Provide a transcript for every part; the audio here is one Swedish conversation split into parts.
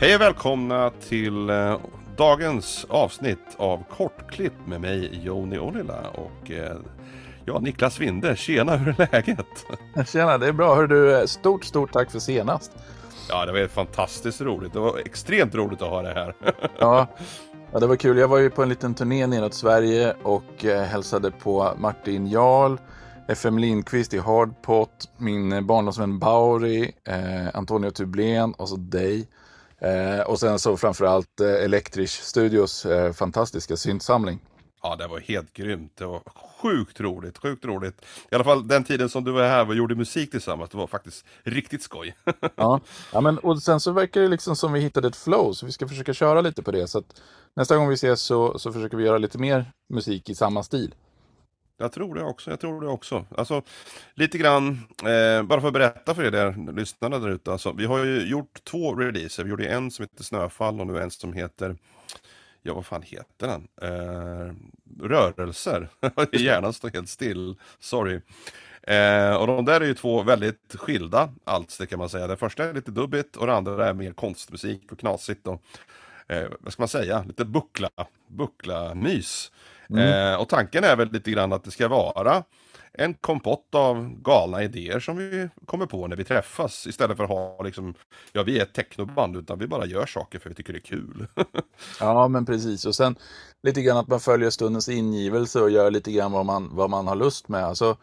Hej och välkomna till eh, dagens avsnitt av Kortklipp med mig Joni Ollila och eh, ja, Niklas Winde. Tjena, hur är läget? Tjena, det är bra. Hör du, stort, stort tack för senast. Ja, det var fantastiskt roligt. Det var extremt roligt att ha det här. ja, ja, det var kul. Jag var ju på en liten turné neråt Sverige och eh, hälsade på Martin Jarl, FM Lindqvist i Hardpot, min barndomsvän Bauri, eh, Antonio Tublén och så dig. Eh, och sen så framförallt eh, Electric Studios eh, fantastiska syntsamling. Ja, det var helt grymt. Det var sjukt roligt, sjukt roligt. I alla fall den tiden som du var här och gjorde musik tillsammans, det var faktiskt riktigt skoj. ja, ja men, och sen så verkar det liksom som vi hittade ett flow, så vi ska försöka köra lite på det. Så nästa gång vi ses så, så försöker vi göra lite mer musik i samma stil. Jag tror det också, jag tror det också. Alltså, lite grann, eh, bara för att berätta för er där, lyssnarna där ute. Alltså, vi har ju gjort två releaser. Vi gjorde en som heter Snöfall och nu en som heter, ja vad fan heter den? Eh, rörelser. Hjärnan står helt still, sorry. Eh, och de där är ju två väldigt skilda allt, det kan man säga. Det första är lite dubbigt och det andra är mer konstmusik och knasigt och eh, vad ska man säga, lite buckla, buckla mys. Mm. Eh, och tanken är väl lite grann att det ska vara en kompott av galna idéer som vi kommer på när vi träffas istället för att ha liksom, ja vi är ett technoband utan vi bara gör saker för vi tycker det är kul. ja men precis och sen lite grann att man följer stundens ingivelse och gör lite grann vad man, vad man har lust med. Alltså,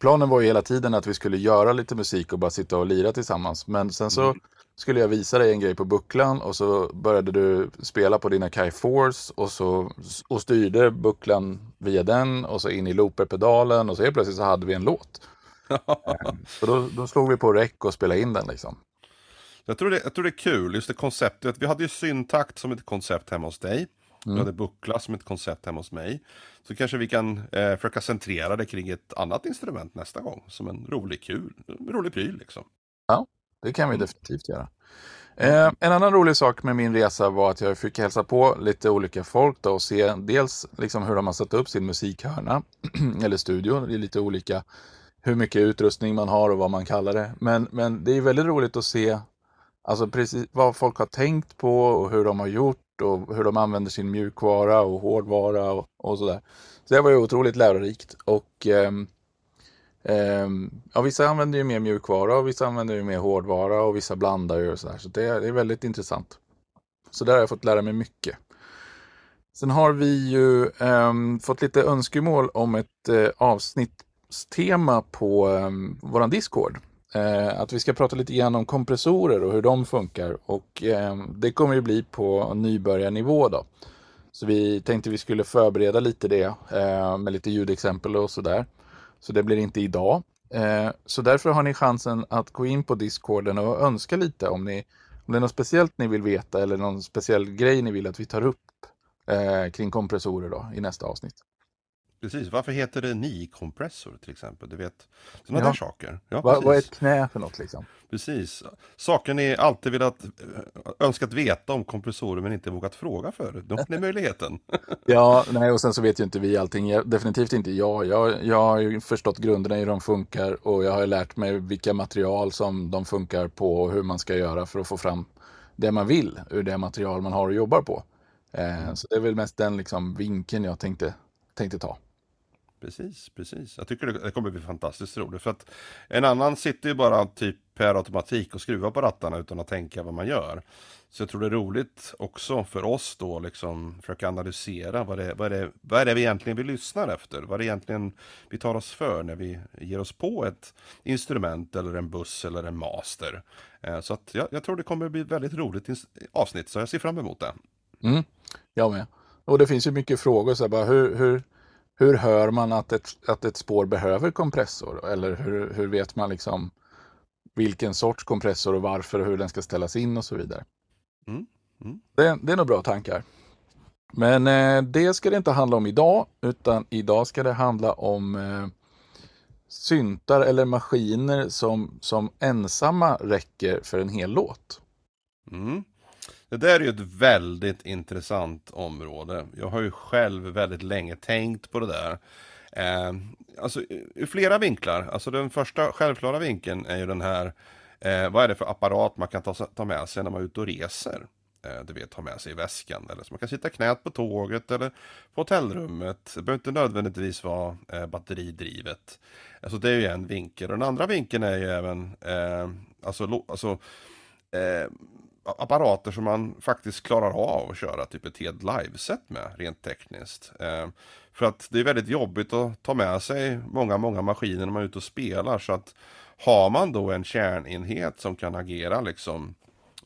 planen var ju hela tiden att vi skulle göra lite musik och bara sitta och lira tillsammans men sen så mm skulle jag visa dig en grej på bucklan och så började du spela på dina Kai Force och, så, och styrde bucklan via den och så in i looperpedalen och så helt plötsligt så hade vi en låt. så då, då slog vi på rec och spelade in den liksom. Jag tror, det, jag tror det är kul, just det konceptet. Vi hade ju syntakt som ett koncept hemma hos dig. Mm. Vi hade buckla som ett koncept hemma hos mig. Så kanske vi kan eh, försöka centrera det kring ett annat instrument nästa gång. Som en rolig kul, en rolig pryl liksom. Ja, det kan vi mm. definitivt göra. Eh, en annan rolig sak med min resa var att jag fick hälsa på lite olika folk då och se dels liksom hur de har satt upp sin musikhörna eller studio. Det är lite olika hur mycket utrustning man har och vad man kallar det. Men, men det är väldigt roligt att se alltså precis vad folk har tänkt på och hur de har gjort och hur de använder sin mjukvara och hårdvara och, och sådär. Så det var ju otroligt lärorikt och eh, Ehm, ja, vissa använder ju mer mjukvara och vissa använder ju mer hårdvara och vissa blandar ju och sådär. Så det är, det är väldigt intressant. Så där har jag fått lära mig mycket. Sen har vi ju eh, fått lite önskemål om ett eh, avsnittstema på eh, våran Discord. Eh, att vi ska prata lite grann om kompressorer och hur de funkar. Och eh, det kommer ju bli på nybörjarnivå då. Så vi tänkte vi skulle förbereda lite det eh, med lite ljudexempel och sådär. Så det blir inte idag. Eh, så därför har ni chansen att gå in på Discorden och önska lite om, ni, om det är något speciellt ni vill veta eller någon speciell grej ni vill att vi tar upp eh, kring kompressorer då, i nästa avsnitt. Precis, varför heter det ni-kompressor till exempel? Du vet, sådana ja. där saker. Ja, vad, vad är ett knä för något liksom? Precis, saker ni alltid velat eh, önskat veta om kompressorer men inte vågat fråga för. Då är möjligheten. ja, nej och sen så vet ju inte vi allting. Jag, definitivt inte jag. jag. Jag har ju förstått grunderna i hur de funkar och jag har lärt mig vilka material som de funkar på och hur man ska göra för att få fram det man vill ur det material man har och jobbar på. Eh, mm. Så det är väl mest den liksom vinkeln jag tänkte, tänkte ta. Precis, precis. Jag tycker det, kommer bli fantastiskt roligt. För att en annan sitter ju bara typ per automatik och skruvar på rattarna utan att tänka vad man gör. Så jag tror det är roligt också för oss då liksom försöka analysera vad det, vad det, vad är det vi egentligen vi lyssnar efter? Vad är det egentligen vi tar oss för när vi ger oss på ett instrument eller en buss eller en master. Eh, så att jag, jag tror det kommer bli ett väldigt roligt avsnitt så jag ser fram emot det. Mm, jag med. Och det finns ju mycket frågor så här, bara hur, hur hur hör man att ett, att ett spår behöver kompressor? Eller hur, hur vet man liksom vilken sorts kompressor och varför och hur den ska ställas in och så vidare. Mm. Mm. Det, det, är nog bra tankar. Men eh, det ska det inte handla om idag, utan idag ska det handla om eh, syntar eller maskiner som, som ensamma räcker för en hel låt. Mm. Det där är ju ett väldigt intressant område. Jag har ju själv väldigt länge tänkt på det där. Eh, alltså ur flera vinklar. Alltså den första självklara vinkeln är ju den här eh, vad är det för apparat man kan ta, ta med sig när man är ute och reser? eh, du vet, ha med sig i väskan. Eller så man kan sitta knät på tåget eller på hotellrummet. Det behöver inte nödvändigtvis vara eh, batteridrivet. Alltså det är ju en vinkel. Och den andra vinkeln är ju även eh, alltså, alltså eh, apparater som man faktiskt klarar av att köra typ ett helt liveset med rent tekniskt. Eh, för att det är väldigt jobbigt att ta med sig många, många maskiner när man är ute och spelar. Så att har man då en kärnenhet som kan agera liksom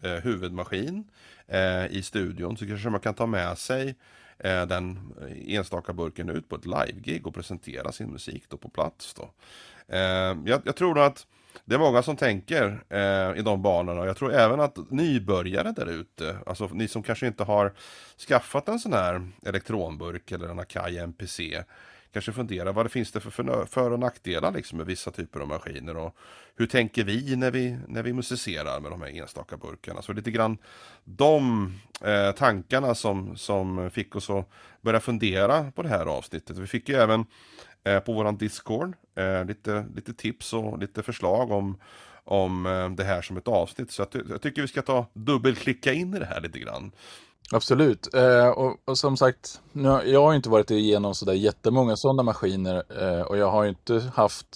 eh, huvudmaskin eh, i studion så kanske man kan ta med sig eh, den enstaka burken ut på ett live-gig och presentera sin musik då på plats. Då. Eh, jag, jag tror att det är många som tänker eh, i de banorna. och Jag tror även att nybörjare där ute, alltså ni som kanske inte har skaffat en sån här elektronburk eller en Akai MPC, kanske funderar vad det finns det för för och nackdelar liksom med vissa typer av maskiner och hur tänker vi när vi, när vi musicerar med de här enstaka burkarna. Så lite grann de eh, tankarna som, som fick oss att börja fundera på det här avsnittet. Vi fick ju även Eh, på våran Discord eh, lite, lite tips och lite förslag om om eh, det här som ett avsnitt. Så jag, jag tycker vi ska ta dubbelklicka in i det här lite grann. Absolut. Eh, och, och, som sagt, nu, jag har inte varit igenom sådär jättemånga sådana maskiner eh, och jag har inte haft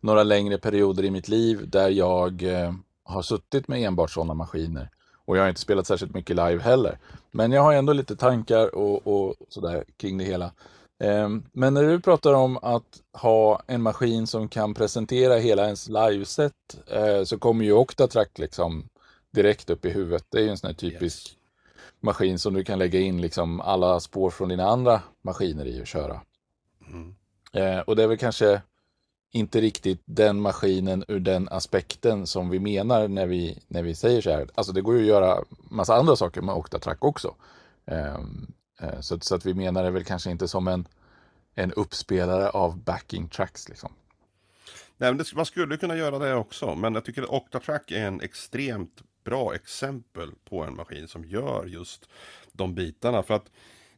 några längre perioder i mitt liv där jag eh, har suttit med enbart sådana maskiner. Och jag har inte spelat särskilt mycket live heller. Men jag har ändå lite tankar och, och sådär kring det hela. Ehm, men när du pratar om att ha en maskin som kan presentera hela ens liveset eh, så kommer ju Octatrack liksom direkt upp i huvudet. Det är ju en sån här typisk yes. maskin som du kan lägga in liksom alla spår från dina andra maskiner i och köra. Mm. Eh, och det är väl kanske inte riktigt den maskinen ur den aspekten som vi menar när vi, när vi säger så här. Alltså det går ju att göra massa andra saker med Octatrack också. Eh, så, så, att vi menar det väl kanske inte som en, en uppspelare av backing tracks liksom. Nej, men det, man skulle kunna göra det också, men jag tycker att Octatrack är en extremt bra exempel på en maskin som gör just de bitarna. För att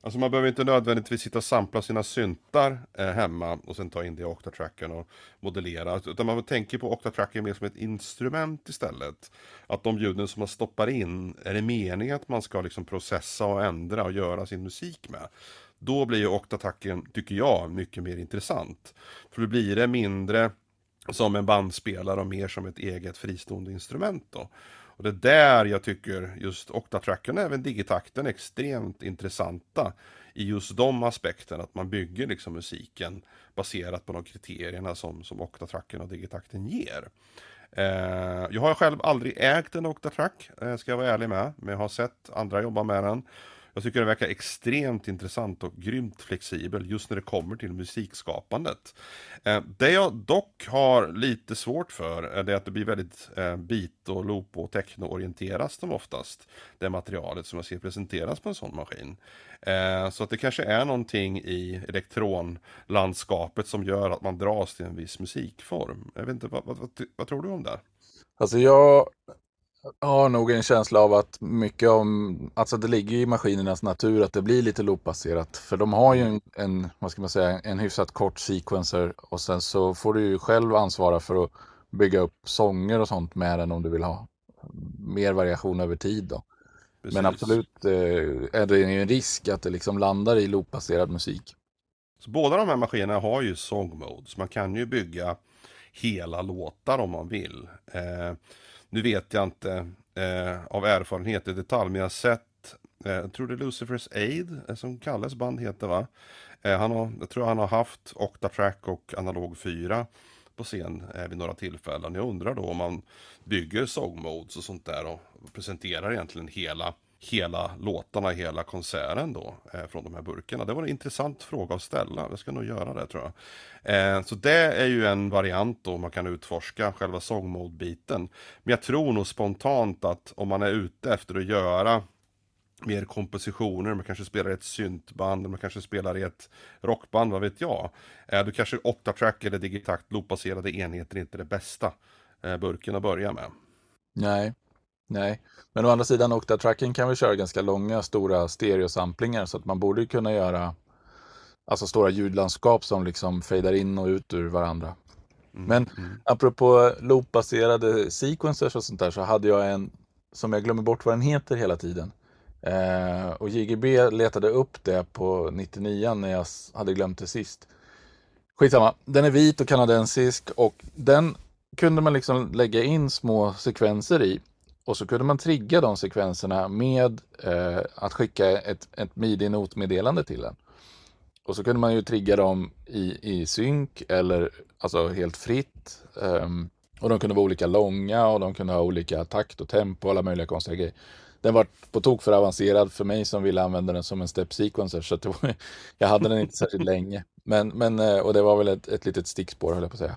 Alltså man behöver inte nödvändigtvis sitta och sampla sina syntar eh, hemma och sen ta in det i Octatracken och modellera. Alltså, utan man tänker på Octatracken mer som ett instrument istället. Att de ljuden som man stoppar in, är det meningen att man ska liksom processa och ändra och göra sin musik med? Då blir ju Octatracken, tycker jag, mycket mer intressant. För då blir det mindre som en bandspelare och mer som ett eget fristående instrument då. Och det är där jag tycker just Octatracken och även Digitakten är extremt intressanta i just de aspekterna, att man bygger liksom musiken baserat på de kriterierna som, som Octatracken och Digitakten ger. Eh, jag har själv aldrig ägt en Octatrack, eh, ska jag vara ärlig med, men jag har sett andra jobba med den. Jag tycker den verkar extremt intressant och grymt flexibel just när det kommer till musikskapandet. Eh, det jag dock har lite svårt för är att det blir väldigt bit beat och loop och techno-orienteras de oftast. Det materialet som jag ser presenteras på en sån maskin. Eh, så att det kanske är någonting i elektronlandskapet som gör att man dras till en viss musikform. Jag vet inte, vad, vad, vad, vad tror du om det? Alltså jag har nog en känsla av att mycket om, alltså det ligger i maskinernas natur att det blir lite loopbaserat. För de har ju en, en, vad ska man säga, en hyfsat kort sequencer och sen så får du ju själv ansvara för att bygga upp sånger och sånt med den om du vill ha mer variation över tid då. Precis. Men absolut eh, är det ju en risk att det liksom landar i loopbaserad musik. Så båda de här maskinerna har ju song mode, så man kan ju bygga hela låtar om man vill. Eh, nu vet jag inte eh, av erfarenhet i detalj, men jag har sett, eh, jag tror det är Lucifers Aid eh, som Kalles band heter va? Eh, han har, jag tror han har haft Octatrack och Analog 4 på scen eh, vid några tillfällen. Jag undrar då om man bygger song modes och sånt där och presenterar egentligen hela hela låtarna, hela konserten då eh, från de här burkarna? Det var en intressant fråga att ställa. Jag ska nog göra det tror jag. Eh, så det är ju en variant då man kan utforska själva songmode-biten. Men jag tror nog spontant att om man är ute efter att göra mer kompositioner, man kanske spelar i ett syntband, man kanske spelar i ett rockband, vad vet jag. Eh, då kanske 8-track eller digitakt loopbaserade enheter inte är det bästa eh, burken att börja med. Nej, Nej, men å andra sidan Octatracken kan vi köra ganska långa stora stereosamplingar så att man borde kunna göra alltså stora ljudlandskap som liksom fejdar in och ut ur varandra. Mm, men mm. apropå loopbaserade sequencers och sånt där så hade jag en som jag glömmer bort vad den heter hela tiden. Eh, och JGB letade upp det på 99 när jag hade glömt det sist. Skitsamma, den är vit och kanadensisk och den kunde man liksom lägga in små sekvenser i. Och så kunde man trigga de sekvenserna med eh, att skicka ett, ett midi-notmeddelande till den. Och så kunde man ju trigga dem i, i synk eller alltså helt fritt. Um, och de kunde vara olika långa och de kunde ha olika takt och tempo och alla möjliga konstiga grejer. Den var på tok för avancerad för mig som ville använda den som en step sequencer. Så var, jag hade den inte särskilt länge. Men, men, eh, och det var väl ett, ett litet stickspår höll jag på att säga.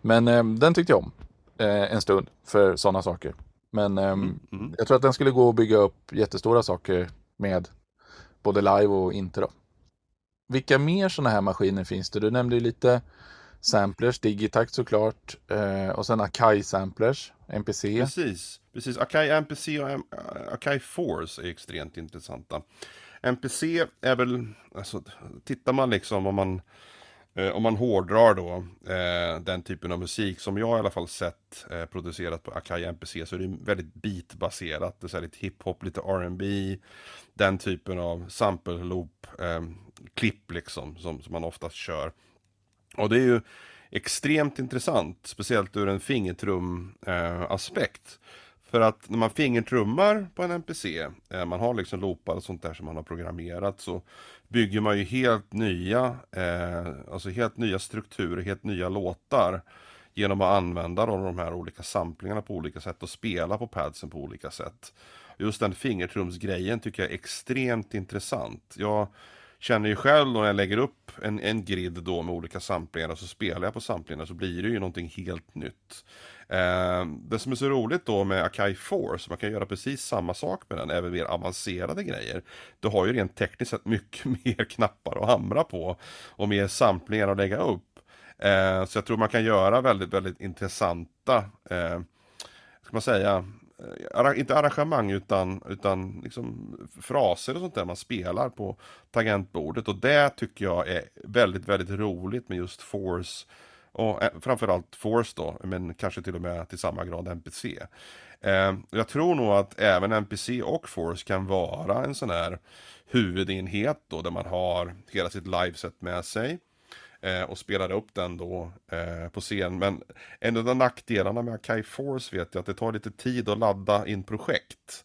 Men ehm, den tyckte jag om eh, en stund för sådana saker. Men eh, mm, mm. jag tror att den skulle gå att bygga upp jättestora saker med både live och inte. Då. Vilka mer sådana här maskiner finns det? Du nämnde ju lite samplers, Digitakt såklart eh, och sen Akai samplers, MPC. Precis, precis. Akai MPC och Akai Force är extremt intressanta. MPC är väl, alltså tittar man liksom om man eh, Eh, om man hårdrar då eh, den typen av musik som jag i alla fall sett eh, producerat på Akai MPC så är det väldigt beatbaserat. Det är lite hiphop, lite R&B Den typen av sample loop eh, klipp liksom som, som man oftast kör. Och det är ju extremt intressant, speciellt ur en fingertrum eh, aspekt. För att när man fingertrummar på en NPC, eh, man har liksom loopar och sånt där som man har programmerat, så bygger man ju helt nya, eh, alltså helt nya strukturer, helt nya låtar genom att använda då de här olika samplingarna på olika sätt och spela på padsen på olika sätt. Just den fingertrumsgrejen tycker jag är extremt intressant. Jag känner ju själv när jag lägger upp en, en grid då med olika samplingar och så spelar jag på samplingarna så blir det ju någonting helt nytt. Eh, det som är så roligt då med Akai Force, man kan göra precis samma sak med den, även mer avancerade grejer. Du har ju rent tekniskt sett mycket mer knappar att hamra på och mer samplingar att lägga upp. Eh, så jag tror man kan göra väldigt, väldigt intressanta, eh, ska man säga, eh, inte arrangemang utan, utan liksom fraser och sånt där man spelar på tangentbordet. Och det tycker jag är väldigt, väldigt roligt med just Force. Och eh, framförallt Force då, men kanske till och med till samma grad NPC. Eh, jag tror nog att även NPC och Force kan vara en sån här huvudenhet då, där man har hela sitt liveset med sig eh, och spelar upp den då eh, på scen. Men en av de nackdelarna med Akai Force vet jag att det tar lite tid att ladda in projekt.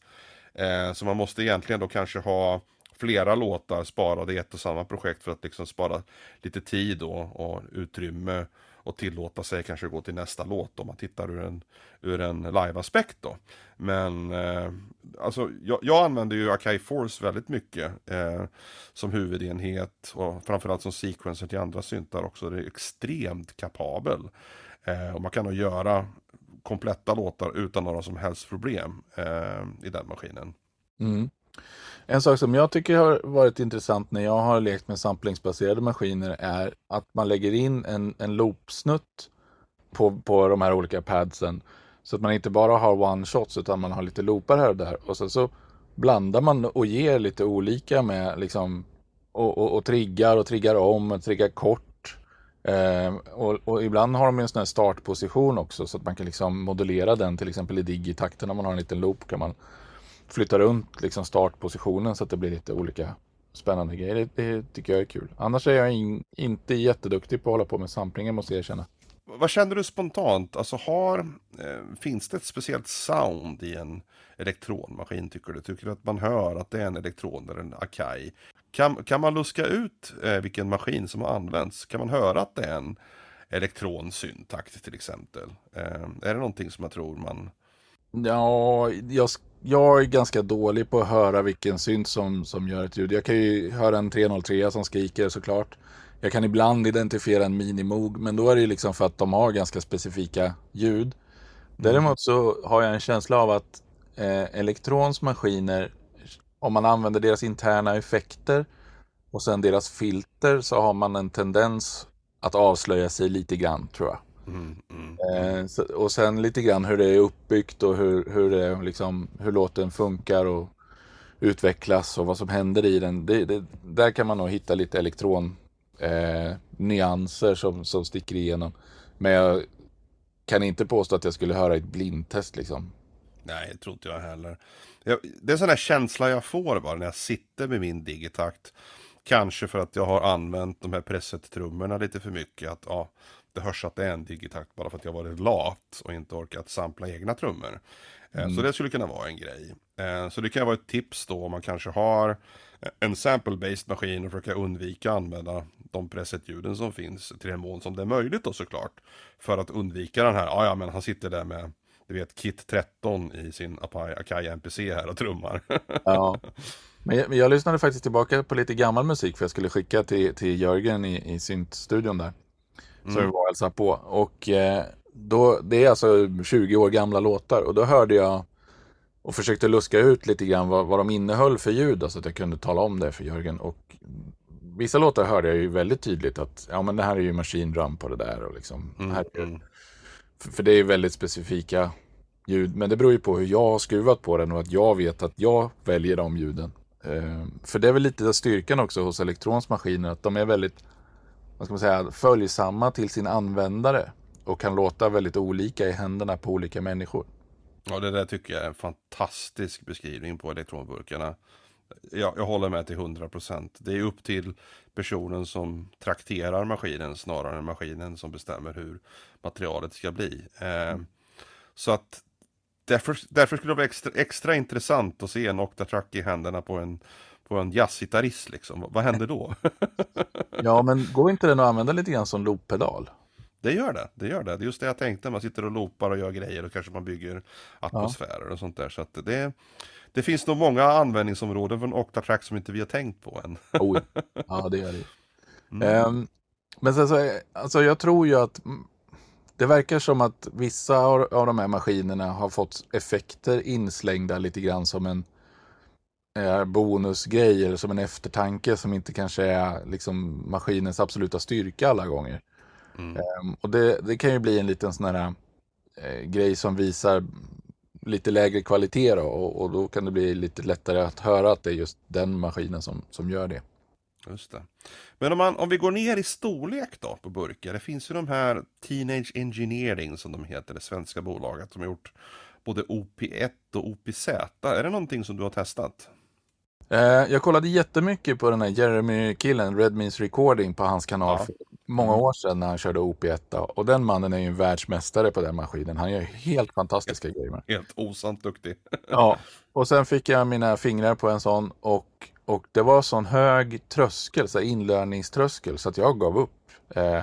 Eh, så man måste egentligen då kanske ha flera låtar sparade i ett och samma projekt för att liksom spara lite tid och, och utrymme och tillåta sig kanske gå till nästa låt om man tittar ur en, ur en live-aspekt då. Men eh, alltså jag, jag, använder ju Akai Force väldigt mycket eh, som huvudenhet och framförallt som sequencer till andra syntar också. Det är extremt kapabel. Eh, och man kan nog göra kompletta låtar utan några som helst problem eh, i den maskinen. Mm. En sak som jag tycker har varit intressant när jag har lekt med samplingsbaserade maskiner är att man lägger in en, en loopsnutt på, på de här olika padsen. Så att man inte bara har one-shots utan man har lite loopar här och där. Och sen så blandar man och ger lite olika med liksom och, och, och triggar och triggar om och triggar kort. Eh, och, och, ibland har de en sån här startposition också så att man kan liksom modulera den till exempel i digitakten Om man har en liten loop kan man flytta runt liksom startpositionen så att det blir lite olika spännande grejer. Det, det tycker jag är kul. Annars är jag in, inte jätteduktig på att hålla på med samplingar måste jag erkänna. Vad känner du spontant? Alltså har, eh, finns det ett speciellt sound i en elektronmaskin tycker du? Tycker du att man hör att det är en elektron eller en Akai? Kan, kan man luska ut eh, vilken maskin som har använts? Kan man höra att det är en elektronsyntakt till exempel? Eh, är det någonting som jag tror man... Ja, jag jag är ganska dålig på att höra vilken synt som, som gör ett ljud. Jag kan ju höra en 303 som skriker såklart. Jag kan ibland identifiera en minimog, men då är det liksom för att de har ganska specifika ljud. Däremot så har jag en känsla av att eh, Elektrons maskiner, om man använder deras interna effekter och sen deras filter så har man en tendens att avslöja sig lite grann tror jag. Mm, mm, mm. Eh, och sen lite grann hur det är uppbyggt och hur, hur, det, liksom, hur låten funkar och utvecklas och vad som händer i den. Det, det, där kan man nog hitta lite elektron eh, nyanser som, som sticker igenom. Men jag kan inte påstå att jag skulle höra ett blindtest liksom. Nej, det tror inte jag heller. Jag, det är en sån här känsla jag får bara när jag sitter med min digitakt. Kanske för att jag har använt de här presset-trummorna lite för mycket. Att ja, det hörs att det är en digitakt bara för att jag varit lat och inte orkat sampla egna trummor. Eh, mm. Så det skulle kunna vara en grej. Eh, så det kan vara ett tips då om man kanske har en sample-based maskin och försöka undvika att använda de preset-ljuden som finns till den mån som det är möjligt då såklart. För att undvika den här, ja ja men han sitter där med du vet Kit 13 i sin Akai MPC här och trummar. ja. Men jag, jag, lyssnade faktiskt tillbaka på lite gammal musik för jag skulle skicka till, till Jörgen i, i syntstudion där. Mm. Som vi var och på. Och eh, då, det är alltså 20 år gamla låtar och då hörde jag och försökte luska ut lite grann vad, vad de innehöll för ljud, så alltså att jag kunde tala om det för Jörgen. Och vissa låtar hörde jag ju väldigt tydligt att ja, men det här är ju Machine Drum på det där. Och liksom, mm, här, mm. För, för, det är väldigt specifika ljud, men det beror ju på hur jag har skruvat på den och att jag vet att jag väljer de ljuden. Eh, för det är väl lite styrkan också hos Elektrons maskiner, att de är väldigt vad ska man säga, följsamma till sin användare och kan låta väldigt olika i händerna på olika människor. Ja, det där tycker jag är en fantastisk beskrivning på elektronburkarna. Jag, jag håller med till 100%. Det är upp till personen som trakterar maskinen snarare än maskinen som bestämmer hur materialet ska bli. Eh, så att därför, därför skulle det vara extra, extra intressant att se en Octatrack i händerna på en, på en jazzgitarrist. Liksom. Vad händer då? ja, men går inte den att använda lite grann som looppedal? Det gör det, det gör det. Det är just det jag tänkte, man sitter och loopar och gör grejer och kanske man bygger atmosfärer ja. och sånt där. Så att det, det finns nog många användningsområden från Octatrack som inte vi har tänkt på än. Oh, ja, det gör det. Mm. Um, men sen så, alltså jag tror ju att det verkar som att vissa av, av de här maskinerna har fått effekter inslängda lite grann som en eh, bonusgrej eller som en eftertanke som inte kanske är liksom maskinens absoluta styrka alla gånger. Mm. Um, och det, det, kan ju bli en liten sån här eh, grej som visar lite lägre kvalitet då, och, och, då kan det bli lite lättare att höra att det är just den maskinen som, som gör det. Just det. Men om, man, om vi går ner i storlek då på burkar. Det finns ju de här Teenage Engineering som de heter, det svenska bolaget som har gjort både OP1 och OPZ. Är det någonting som du har testat? Eh, jag kollade jättemycket på den här Jeremy-killen, Red Means Recording, på hans kanal ja. för många år sedan när han körde OP1. Och den mannen är ju en världsmästare på den maskinen. Han gör helt fantastiska helt, grejer. Helt osant duktig. ja, och sen fick jag mina fingrar på en sån och, och det var sån hög tröskel, så inlärningströskel, så att jag gav upp. Eh,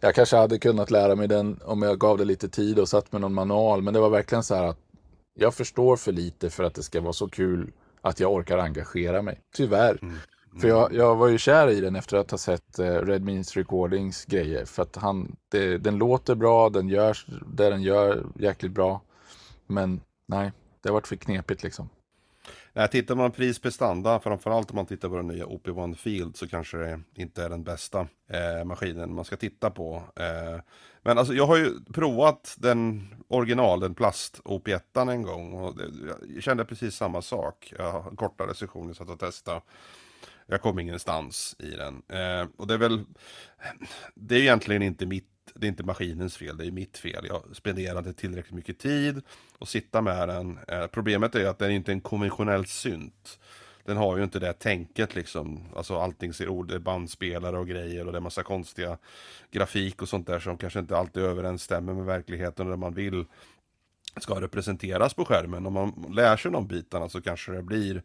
jag kanske hade kunnat lära mig den om jag gav det lite tid och satt med någon manual, men det var verkligen så här att jag förstår för lite för att det ska vara så kul att jag orkar engagera mig. Tyvärr. Mm. Mm. För jag, jag var ju kär i den efter att ha sett uh, Red Means Recordings grejer. För att han, det, den låter bra, den gör det den gör jäkligt bra. Men nej, det har varit för knepigt liksom. Nej, tittar man pris prestanda, framförallt om man tittar på den nya OP1 Field så kanske det inte är den bästa eh, maskinen man ska titta på. Eh, men alltså jag har ju provat den original, den plast OP1 en gång och det, jag kände precis samma sak. Jag har korta kortare satt och testade. Jag kom ingenstans i den. Eh, och det är väl, det är egentligen inte mitt det är inte maskinens fel, det är mitt fel. Jag spenderade tillräckligt mycket tid och sitta med den. Eh, problemet är att den är inte en konventionell synt. Den har ju inte det tänket liksom. Alltså allting ser ord, det är bandspelare och grejer och det är massa konstiga grafik och sånt där som kanske inte alltid överensstämmer med verkligheten och det man vill ska representeras på skärmen. Om man lär sig de bitarna så kanske det blir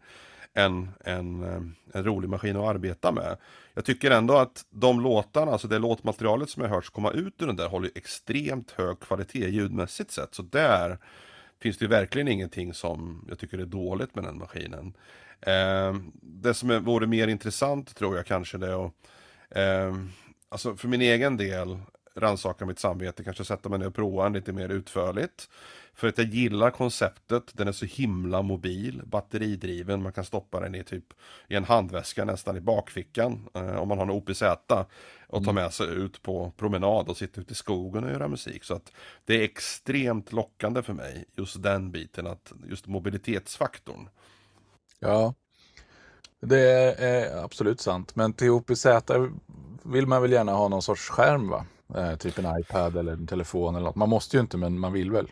en, en, eh, en rolig maskin att arbeta med. Jag tycker ändå att de låtarna, alltså det låtmaterialet som jag hört komma ut ur den där håller extremt hög kvalitet ljudmässigt sett. Så där finns det ju verkligen ingenting som jag tycker är dåligt med den maskinen. Eh, det som är, vore mer intressant tror jag kanske det är att, eh, alltså för min egen del, rannsaka mitt samvete, kanske sätta mig ner och prova den lite mer utförligt. För att jag gillar konceptet, den är så himla mobil, batteridriven, man kan stoppa den i typ i en handväska nästan i bakfickan eh, om man har en OPZ och ta mm. med sig ut på promenad och sitta ute i skogen och göra musik. Så att det är extremt lockande för mig, just den biten, att just mobilitetsfaktorn. Ja, det är absolut sant. Men till OPZ vill man väl gärna ha någon sorts skärm va? Eh, typ en iPad eller en telefon eller något. Man måste ju inte men man vill väl.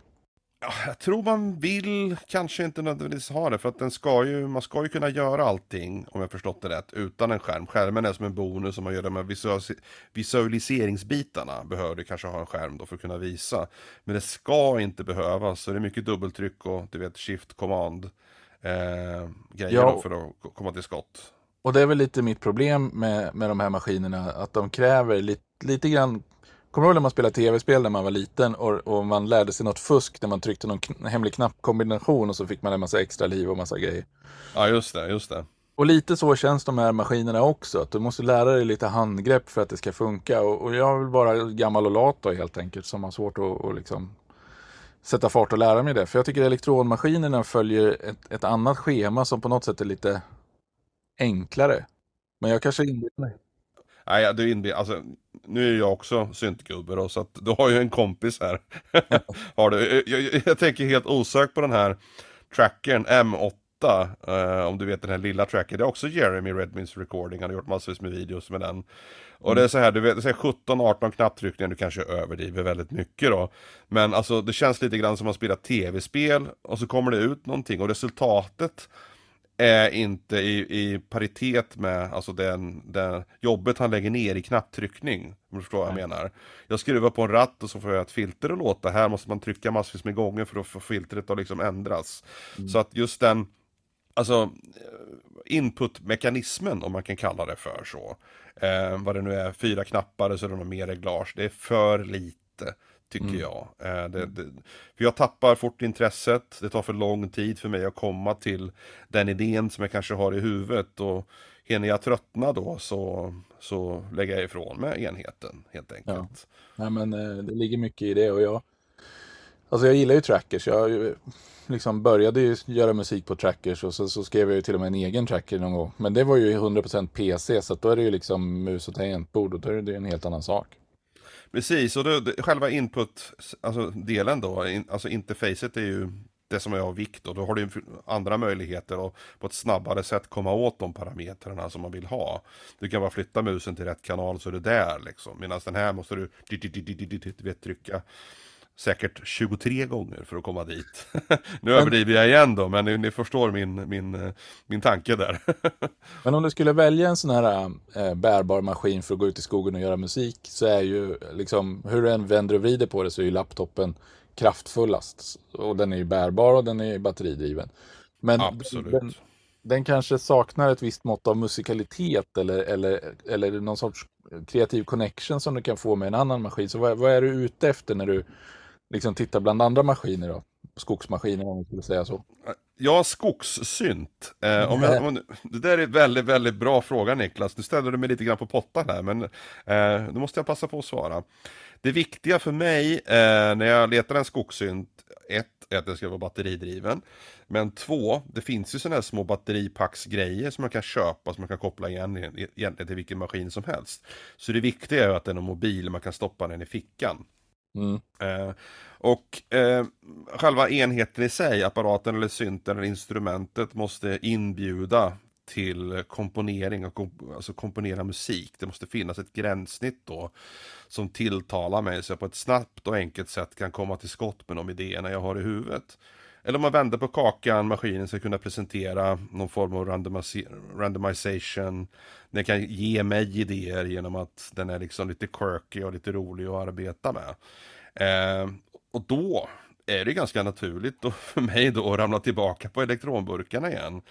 jag tror man vill kanske inte nödvändigtvis ha det för att den ska ju, man ska ju kunna göra allting om jag förstått det rätt utan en skärm. Skärmen är som en bonus om man gör de här visualiseringsbitarna behöver du kanske ha en skärm då för att kunna visa. Men det ska inte behövas så det är mycket dubbeltryck och du vet shift command eh, grejer ja. för att komma till skott. Och det är väl lite mitt problem med, med de här maskinerna att de kräver lite, lite grann Kommer du ihåg när man spelade tv-spel när man var liten och, och, man lärde sig något fusk när man tryckte någon hemlig knappkombination och så fick man en massa extra liv och massa grejer. Ja, just det, just det. Och lite så känns de här maskinerna också. Att du måste lära dig lite handgrepp för att det ska funka. Och, och jag vill vara gammal och lat då helt enkelt som har svårt att och liksom sätta fart och lära mig det. För jag tycker elektronmaskinerna följer ett, ett annat schema som på något sätt är lite enklare. Men jag kanske inbillar mig. Nej, du inbil, alltså, nu är jag också syntgubbe då, så att du har ju en kompis här. har du. Jag, jag, jag, tänker helt osökt på den här trackern M8. Uh, om du vet den här lilla trackern, det är också Jeremy Redmins recording, han har gjort massvis med videos med den. Och det är så här, du vet, 17-18 knapptryckningar, du kanske överdriver väldigt mycket då. Men alltså det känns lite grann som att spela tv-spel och så kommer det ut någonting och resultatet är inte i, i paritet med alltså den, den jobbet han lägger ner i knapptryckning. Om du förstår vad jag menar. Jag skruvar på en ratt och så får jag ett filter att låta. Här måste man trycka massvis med gånger för att få filtret att liksom ändras. Mm. Så att just den, alltså inputmekanismen om man kan kalla det för så. Eh, vad det nu är, fyra knappar så är det något mer reglage. Det är för lite tycker mm. jag. Eh, det, det, för jag tappar fort intresset, det tar för lång tid för mig att komma till den idén som jag kanske har i huvudet. Och hinner jag tröttna då så, så lägger jag ifrån mig enheten helt enkelt. Ja. Nej, men eh, det ligger mycket i det och jag Alltså jag gillar ju trackers. Jag liksom började ju göra musik på trackers och så, så skrev jag ju till och med en egen tracker någon gång. Men det var ju 100% PC så då är det ju liksom mus och tangentbord och då är det en helt annan sak. Precis, och då, själva input, alltså delen då, in, alltså interfacet är ju det som är av vikt och då har du andra möjligheter att på ett snabbare sätt komma åt de parametrarna som man vill ha. Du kan bara flytta musen till rätt kanal så är du där liksom. Medan den här måste du, du vet, trycka säkert 23 gånger för att komma dit. nu överdriver jag igen då, men ni, ni förstår min, min, min tanke där. men om du skulle välja en sån här äh, bärbar maskin för att gå ut i skogen och göra musik så är ju liksom, hur du än vänder och vrider på det så är ju laptopen kraftfullast. Och den är ju bärbar och den är ju batteridriven. Men Absolut. Den, den kanske saknar ett visst mått av musikalitet eller, eller, eller någon sorts kreativ connection som du kan få med en annan maskin. Så vad, vad är du ute efter när du liksom titta bland andra maskiner då? Skogsmaskiner om man skulle säga så. Ja, skogssynt. Eh, om jag, om, det där är en väldigt, väldigt bra fråga Niklas. Nu ställer du mig lite grann på pottan här, men eh, nu måste jag passa på att svara. Det viktiga för mig eh, när jag letar en skogssynt, ett, är att den ska vara batteridriven. Men två, det finns ju sådana här små batteripacksgrejer som man kan köpa, som man kan koppla igen egentligen till vilken maskin som helst. Så det viktiga är att den är mobil, man kan stoppa den i fickan. Mm. Eh, och eh, själva enheten i sig, apparaten eller synten eller instrumentet måste inbjuda till komponering och komp alltså komponera musik. Det måste finnas ett gränssnitt då som tilltalar mig så jag på ett snabbt och enkelt sätt kan komma till skott med de idéerna jag har i huvudet. Eller om man vänder på kakan, maskinen ska kunna presentera någon form av randomization. Den kan ge mig idéer genom att den är liksom lite quirky och lite rolig att arbeta med. Eh, och då är det ganska naturligt då för mig då att ramla tillbaka på elektronburkarna igen.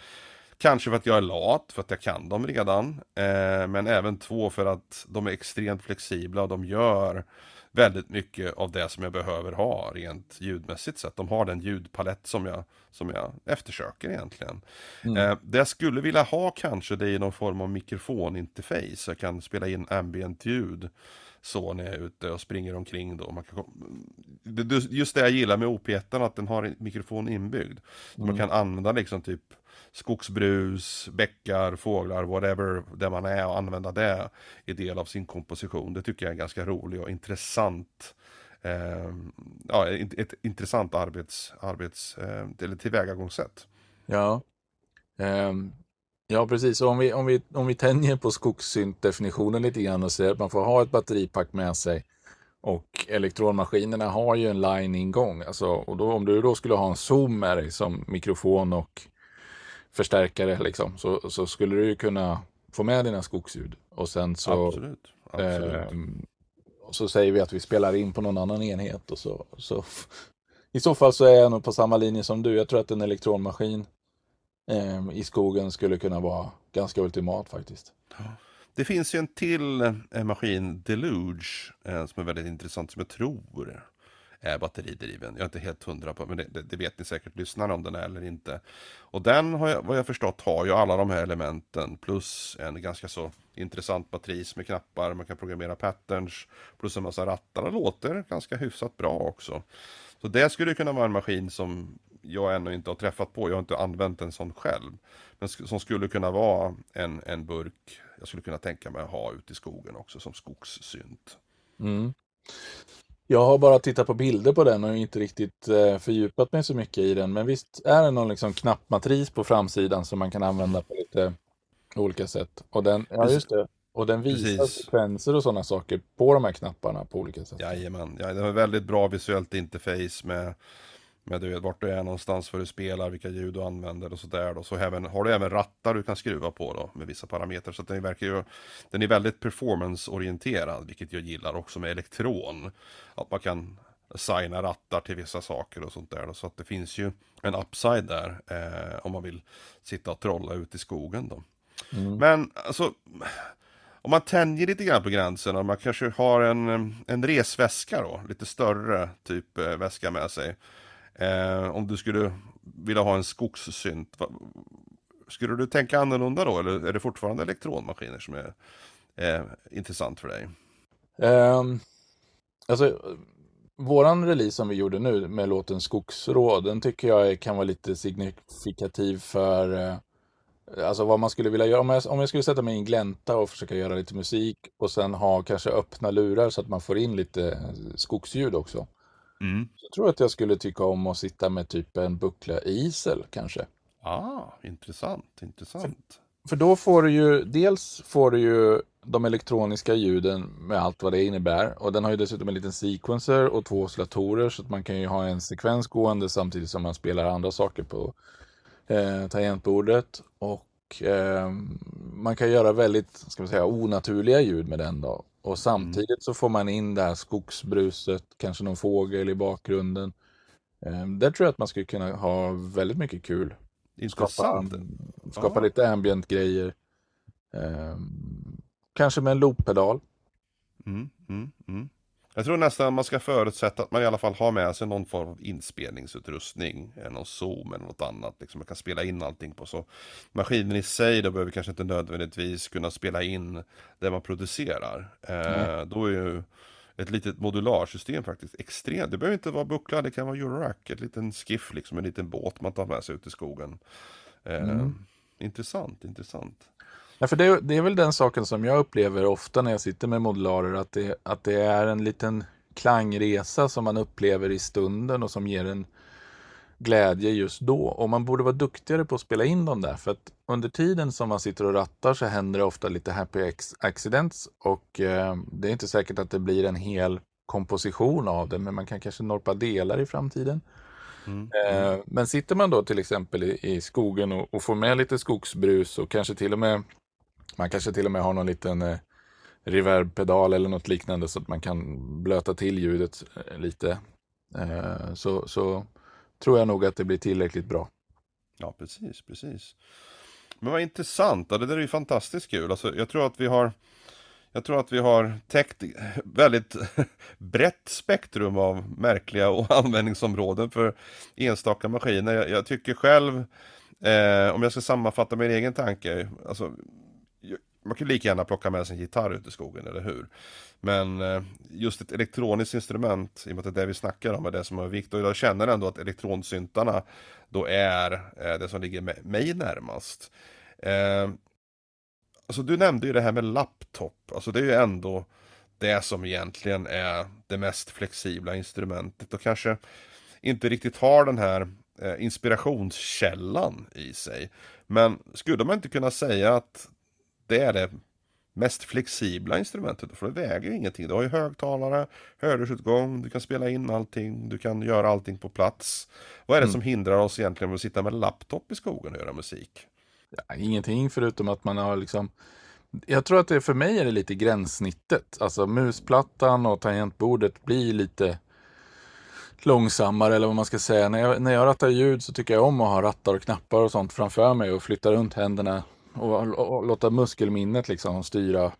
Kanske för att jag är lat, för att jag kan dem redan. Eh, men även två för att de är extremt flexibla och de gör väldigt mycket av det som jag behöver ha rent ljudmässigt sett. De har den ljudpalett som jag, som jag eftersöker egentligen. Mm. Eh, det jag skulle vilja ha kanske det är någon form av mikrofoninterface. Jag kan spela in ambient ljud så när jag är ute och springer omkring då. Man kan, just det jag gillar med OP1 att den har en mikrofon inbyggd. Mm. Man kan använda liksom typ skogsbrus, bäckar, fåglar, whatever det man är och använda det i del av sin komposition. Det tycker jag är ganska roligt och intressant. Eh, ja, ett, ett, intressant arbets, arbets eh, eller tillvägagångssätt. Ja. Um, ja, precis. om vi, om vi, om vi tänjer på skogssynt-definitionen lite grann och säger att man får ha ett batteripack med sig Och elektronmaskinerna har ju en line-ingång. Alltså, och då, om du då skulle ha en zoom med dig som mikrofon och förstärkare liksom, så, så skulle du ju kunna få med dina skogsljud. Och sen så, Absolut. Absolut. eh, så säger vi att vi spelar in på någon annan enhet. Och så, så, I så fall så är jag nog på samma linje som du. Jag tror att en elektronmaskin eh, i skogen skulle kunna vara ganska ultimat faktiskt. Det finns ju en till eh, maskin, Deluge, eh, som är väldigt intressant, som jag tror är batteridriven. Jag är inte helt hundra på, men det, det, det vet ni säkert lyssnarna om den är eller inte. Och den har jag, vad jag förstått har ju alla de här elementen plus en ganska så intressant batteris med knappar, man kan programmera patterns, plus en massa rattar. Det låter ganska hyfsat bra också. Så det skulle kunna vara en maskin som jag ännu inte har träffat på, jag har inte använt en sån själv. Men som skulle kunna vara en, en burk, jag skulle kunna tänka mig att ha ute i skogen också som skogssynt. Mm. Jag har bara tittat på bilder på den och inte riktigt eh, fördjupat mig så mycket i den. Men visst är det någon liksom knappmatris på framsidan som man kan använda på lite olika sätt. Och den, ja, just det. Och den visar Precis. sekvenser och sådana saker på de här knapparna på olika sätt. Jajamän, ja, det har väldigt bra visuellt interface med, med du vet, vart du är någonstans, vad du spelar, vilka ljud du använder och sådär. Då. Så även, har du även rattar du kan skruva på då, med vissa parametrar. Så den verkar ju, den är väldigt performance-orienterad, vilket jag gillar också med elektron. Att man kan assigna rattar till vissa saker och sånt där. Då. Så att det finns ju en upside där, eh, om man vill sitta och trolla ute i skogen då. Mm. Men alltså, om man tänjer lite grann på gränsen och man kanske har en, en resväska då, lite större typ eh, väska med sig. Eh, om du skulle vilja ha en skogssynt, va- skulle du tänka annorlunda då eller är det fortfarande elektronmaskiner som är eh, intressant för dig? Um, alltså, våran release som vi gjorde nu med låten Skogsråd, den tycker jag kan vara lite signifikativ för eh, alltså vad man skulle vilja göra. Om jag, om jag skulle sätta mig i en glänta och försöka göra lite musik och sen ha kanske öppna lurar så att man får in lite eh, skogsljud också. Mm. Jag tror att jag skulle tycka om att sitta med typ en buckla isel kanske. Ah, intressant, intressant. För då får du ju, dels får du ju de elektroniska ljuden med allt vad det innebär. Och den har ju dessutom en liten sequencer och två oscillatorer så att man kan ju ha en sekvens gående samtidigt som man spelar andra saker på eh, tangentbordet. Och eh, man kan göra väldigt, ska man säga, onaturliga ljud med den då. Och samtidigt så får man in det här skogsbruset, kanske någon fågel i bakgrunden. Eh, där tror jag att man skulle kunna ha väldigt mycket kul skapa, Intressant. skapa Ja. lite ambient grejer. Ehm, kanske med en looppedal. Mm, mm, mm. Jag tror nästan man ska förutsätta att man i alla fall har med sig någon form av inspelningsutrustning, någon zoom eller något annat, liksom man kan spela in allting på. Så maskinen i sig då behöver kanske inte nödvändigtvis kunna spela in det man producerar. Eh, då är ju ett litet modularsystem faktiskt extremt. Det behöver inte vara buckla, det kan vara Eurorack, ett liten skiff liksom, en liten båt man tar med sig ut i skogen. Eh, Intressant, intressant. Ja, för det, det är väl den saken som jag upplever ofta när jag sitter med modularer, att det, att det är en liten klangresa som man upplever i stunden och som ger en glädje just då. Och man borde vara duktigare på att spela in dem där, för att under tiden som man sitter och rattar så händer det ofta lite happy accidents och eh, det är inte säkert att det blir en hel komposition av det, men man kan kanske norpa delar i framtiden. Mm. Eh, men sitter man då till exempel i, i skogen och, och får med lite skogsbrus och kanske till och med man kanske till och med har någon liten eh, reverbpedal eller något liknande så att man kan blöta till ljudet eh, lite. Eh, så, så tror jag nog att det blir tillräckligt bra. Ja, precis, precis. Men vad intressant, det där är ju fantastiskt kul. Alltså, jag tror att vi har jag tror att vi har täckt väldigt brett spektrum av märkliga och användningsområden för enstaka maskiner. Jag, jag tycker själv, eh, om jag ska sammanfatta min egen tanke, alltså, man kan lika gärna plocka med sig en gitarr ut i skogen, eller hur? Men eh, just ett elektroniskt instrument, i och med att det är det vi snackar om, är det som har vikt. Och jag känner ändå att elektronsyntarna då är eh, det som ligger mig- närmast. Eh, alltså du nämnde ju det här med laptop, alltså det är ju ändå det som egentligen är det mest flexibla instrumentet och kanske inte riktigt har den här inspirationskällan i sig. Men skulle man inte kunna säga att det är det mest flexibla instrumentet. För det väger ingenting. Du har ju högtalare, hörlursutgång, du kan spela in allting, du kan göra allting på plats. Vad är det mm. som hindrar oss egentligen att sitta med laptop i skogen och göra musik? Ja, ingenting förutom att man har liksom jag tror att det för mig är det lite gränssnittet. Alltså musplattan och tangentbordet blir lite långsammare eller vad man ska säga. När jag, när jag rattar ljud så tycker jag om att ha rattar och knappar och sånt framför mig och flytta runt händerna och, och, och låta muskelminnet liksom styra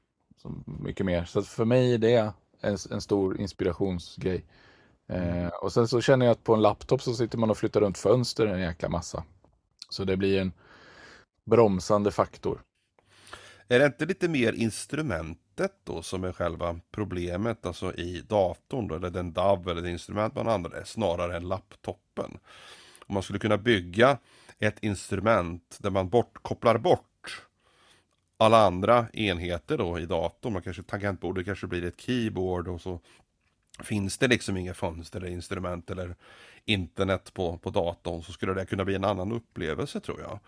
mycket mer. Så för mig är det en, en stor inspirationsgrej. Eh, och sen så känner jag att på en laptop så sitter man och flyttar runt fönster en jäkla massa. Så det blir en bromsande faktor. Är det inte lite mer instrumentet då som är själva problemet, alltså i datorn då, eller den DAV eller det instrument man använder, snarare än laptopen? Om man skulle kunna bygga ett instrument där man bort, kopplar bort alla andra enheter då i datorn, man kanske tangentbord, det kanske blir ett keyboard och så finns det liksom inga fönster eller instrument eller internet på, på datorn så skulle det kunna bli en annan upplevelse tror jag.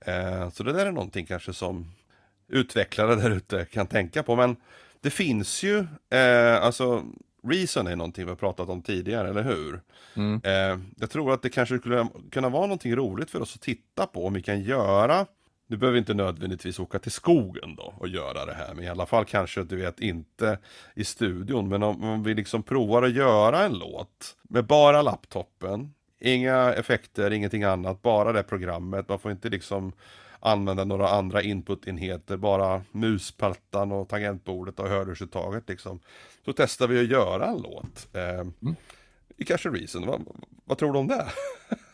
Eh, så det där är någonting kanske som utvecklare där ute kan tänka på. Men det finns ju, eh, alltså Reason är någonting vi har pratat om tidigare, eller hur? Mm. Eh, jag tror att det kanske skulle kunna vara någonting roligt för oss att titta på om vi kan göra du behöver inte nödvändigtvis åka till skogen då och göra det här, men i alla fall kanske du vet inte i studion. Men om, om vi liksom provar att göra en låt med bara laptopen, inga effekter, ingenting annat, bara det programmet. Man får inte liksom använda några andra inputenheter, bara musplattan och tangentbordet och hörlursuttaget liksom. Så testar vi att göra en låt. Eh, mm. I kanske Reason, vad, vad tror du om det?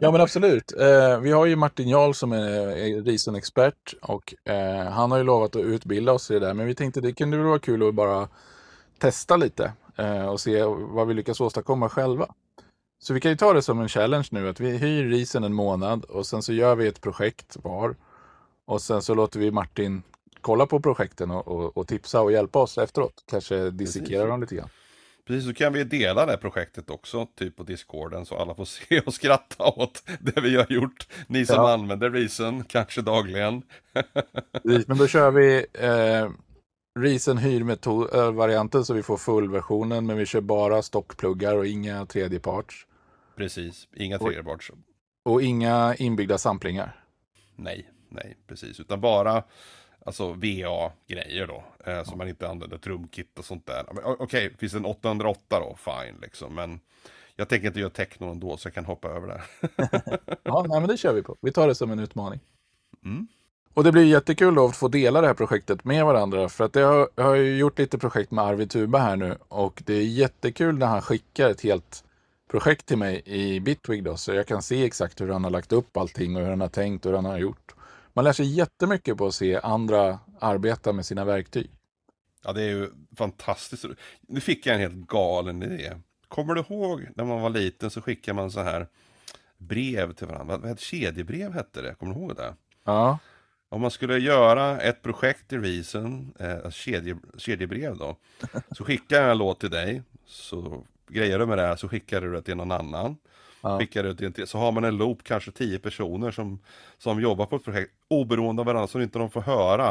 ja men absolut. Eh, vi har ju Martin Jarl som är Reason-expert och eh, han har ju lovat att utbilda oss i det där. Men vi tänkte det kunde vara kul att bara testa lite eh, och se vad vi lyckas åstadkomma själva. Så vi kan ju ta det som en challenge nu, att vi hyr risen en månad och sen så gör vi ett projekt var. Och sen så låter vi Martin kolla på projekten och, och, och tipsa och hjälpa oss efteråt. Kanske dissekera dem lite grann. Precis, så kan vi dela det projektet också, typ på discorden, så alla får se och skratta åt det vi har gjort. Ni som ja. använder Reason, kanske dagligen. Men då kör vi eh, Reason hyr-varianten så vi får fullversionen, men vi kör bara stockpluggar och inga tredjeparts. Precis, inga tredjeparts. Och inga inbyggda samplingar. Nej, nej, precis, utan bara alltså VA-grejer då. Eh. Så man inte använder trumkit och sånt där. Okej, okay, finns det en 808 då, fine liksom. Men jag tänker inte göra techno ändå, så jag kan hoppa över det. ja, nej, men det kör vi på. Vi tar det som en utmaning. Mm. Och det blir jättekul då att få dela det här projektet med varandra. För att jag har, jag har ju gjort lite projekt med Arvid Tuba här nu. Och det är jättekul när han skickar ett helt projekt till mig i Bitwig då. Så jag kan se exakt hur han har lagt upp allting och hur han har tänkt och hur han har gjort. Man lär sig jättemycket på att se andra arbeta med sina verktyg. Ja, det är ju fantastiskt. Nu fick jag en helt galen idé. Kommer du ihåg när man var liten så skickade man så här brev till varandra? Kedjebrev hette det? Kommer du ihåg det? Ja. Om man skulle göra ett projekt i Reason, eh, kedje, kedjebrev då, så skickar jag en låt till dig, så grejer du med det här så skickar du det till någon annan. Ja. Skickar det till, så har man en loop, kanske tio personer som, som jobbar på ett projekt, oberoende av varandra, så inte de får höra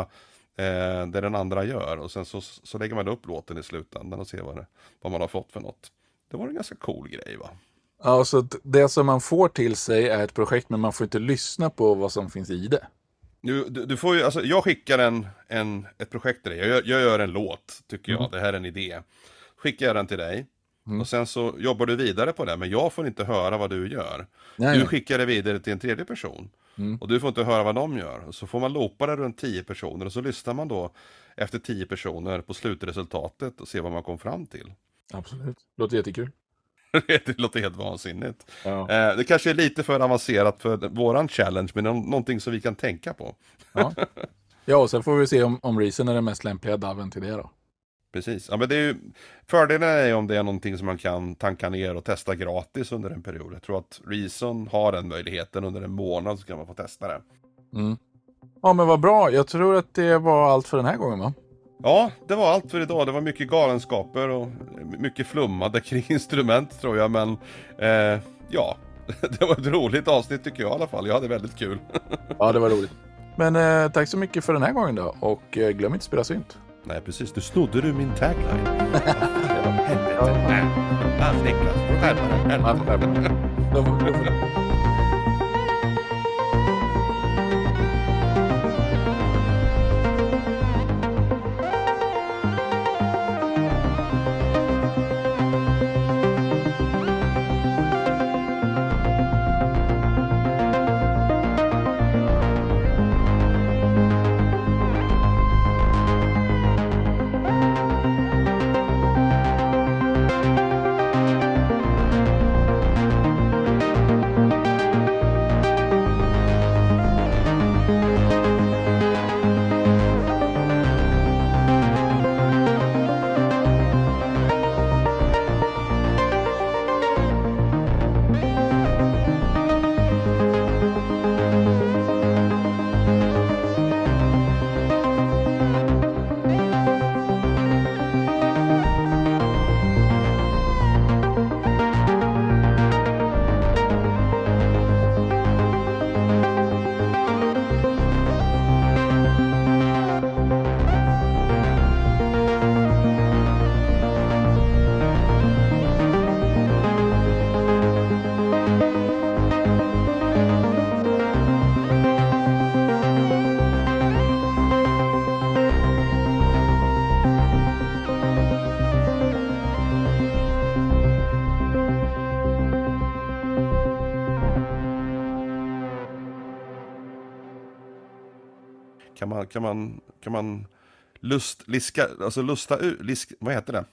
eh, det den andra gör. Och sen så, så lägger man upp låten i slutändan och ser vad, det, vad man har fått för något. Det var en ganska cool grej va? Ja, så det som man får till sig är ett projekt, men man får inte lyssna på vad som finns i det. Du, du, du, får ju, alltså, jag skickar en, en, ett projekt till dig. Jag, jag gör en låt, tycker jag. Mm. Det här är en idé. Skickar jag den till dig. Mm. Och sen så jobbar du vidare på det, men jag får inte höra vad du gör. Nej. Du skickar det vidare till en tredje person. Mm. Och du får inte höra vad de gör. Och så får man loopa det runt tio personer och så lyssnar man då efter tio personer på slutresultatet och ser vad man kom fram till. Absolut, låter jättekul. det låter helt vansinnigt. Ja. Eh, det kanske är lite för avancerat för våran challenge, men någonting som vi kan tänka på. ja. ja, och sen får vi se om, om Reason är den mest lämpliga daven till det då. Precis, ja men det är ju Fördelen är om det är någonting som man kan tanka ner och testa gratis under en period. Jag tror att Reason har den möjligheten under en månad så kan man få testa det. Mm. Ja men vad bra, jag tror att det var allt för den här gången va? Ja, det var allt för idag. Det var mycket galenskaper och mycket flummade kring instrument tror jag. Men eh, ja, det var ett roligt avsnitt tycker jag i alla fall. Jag hade väldigt kul. Ja, det var roligt. Men eh, tack så mycket för den här gången då och eh, glöm inte att spela synt. Nej, precis. Du snodde du min tagline. Helvete. Ah, Niklas, får skärpa dig. Man, kan man, kan man lust, liska, alltså lusta ut, lisk, vad heter det?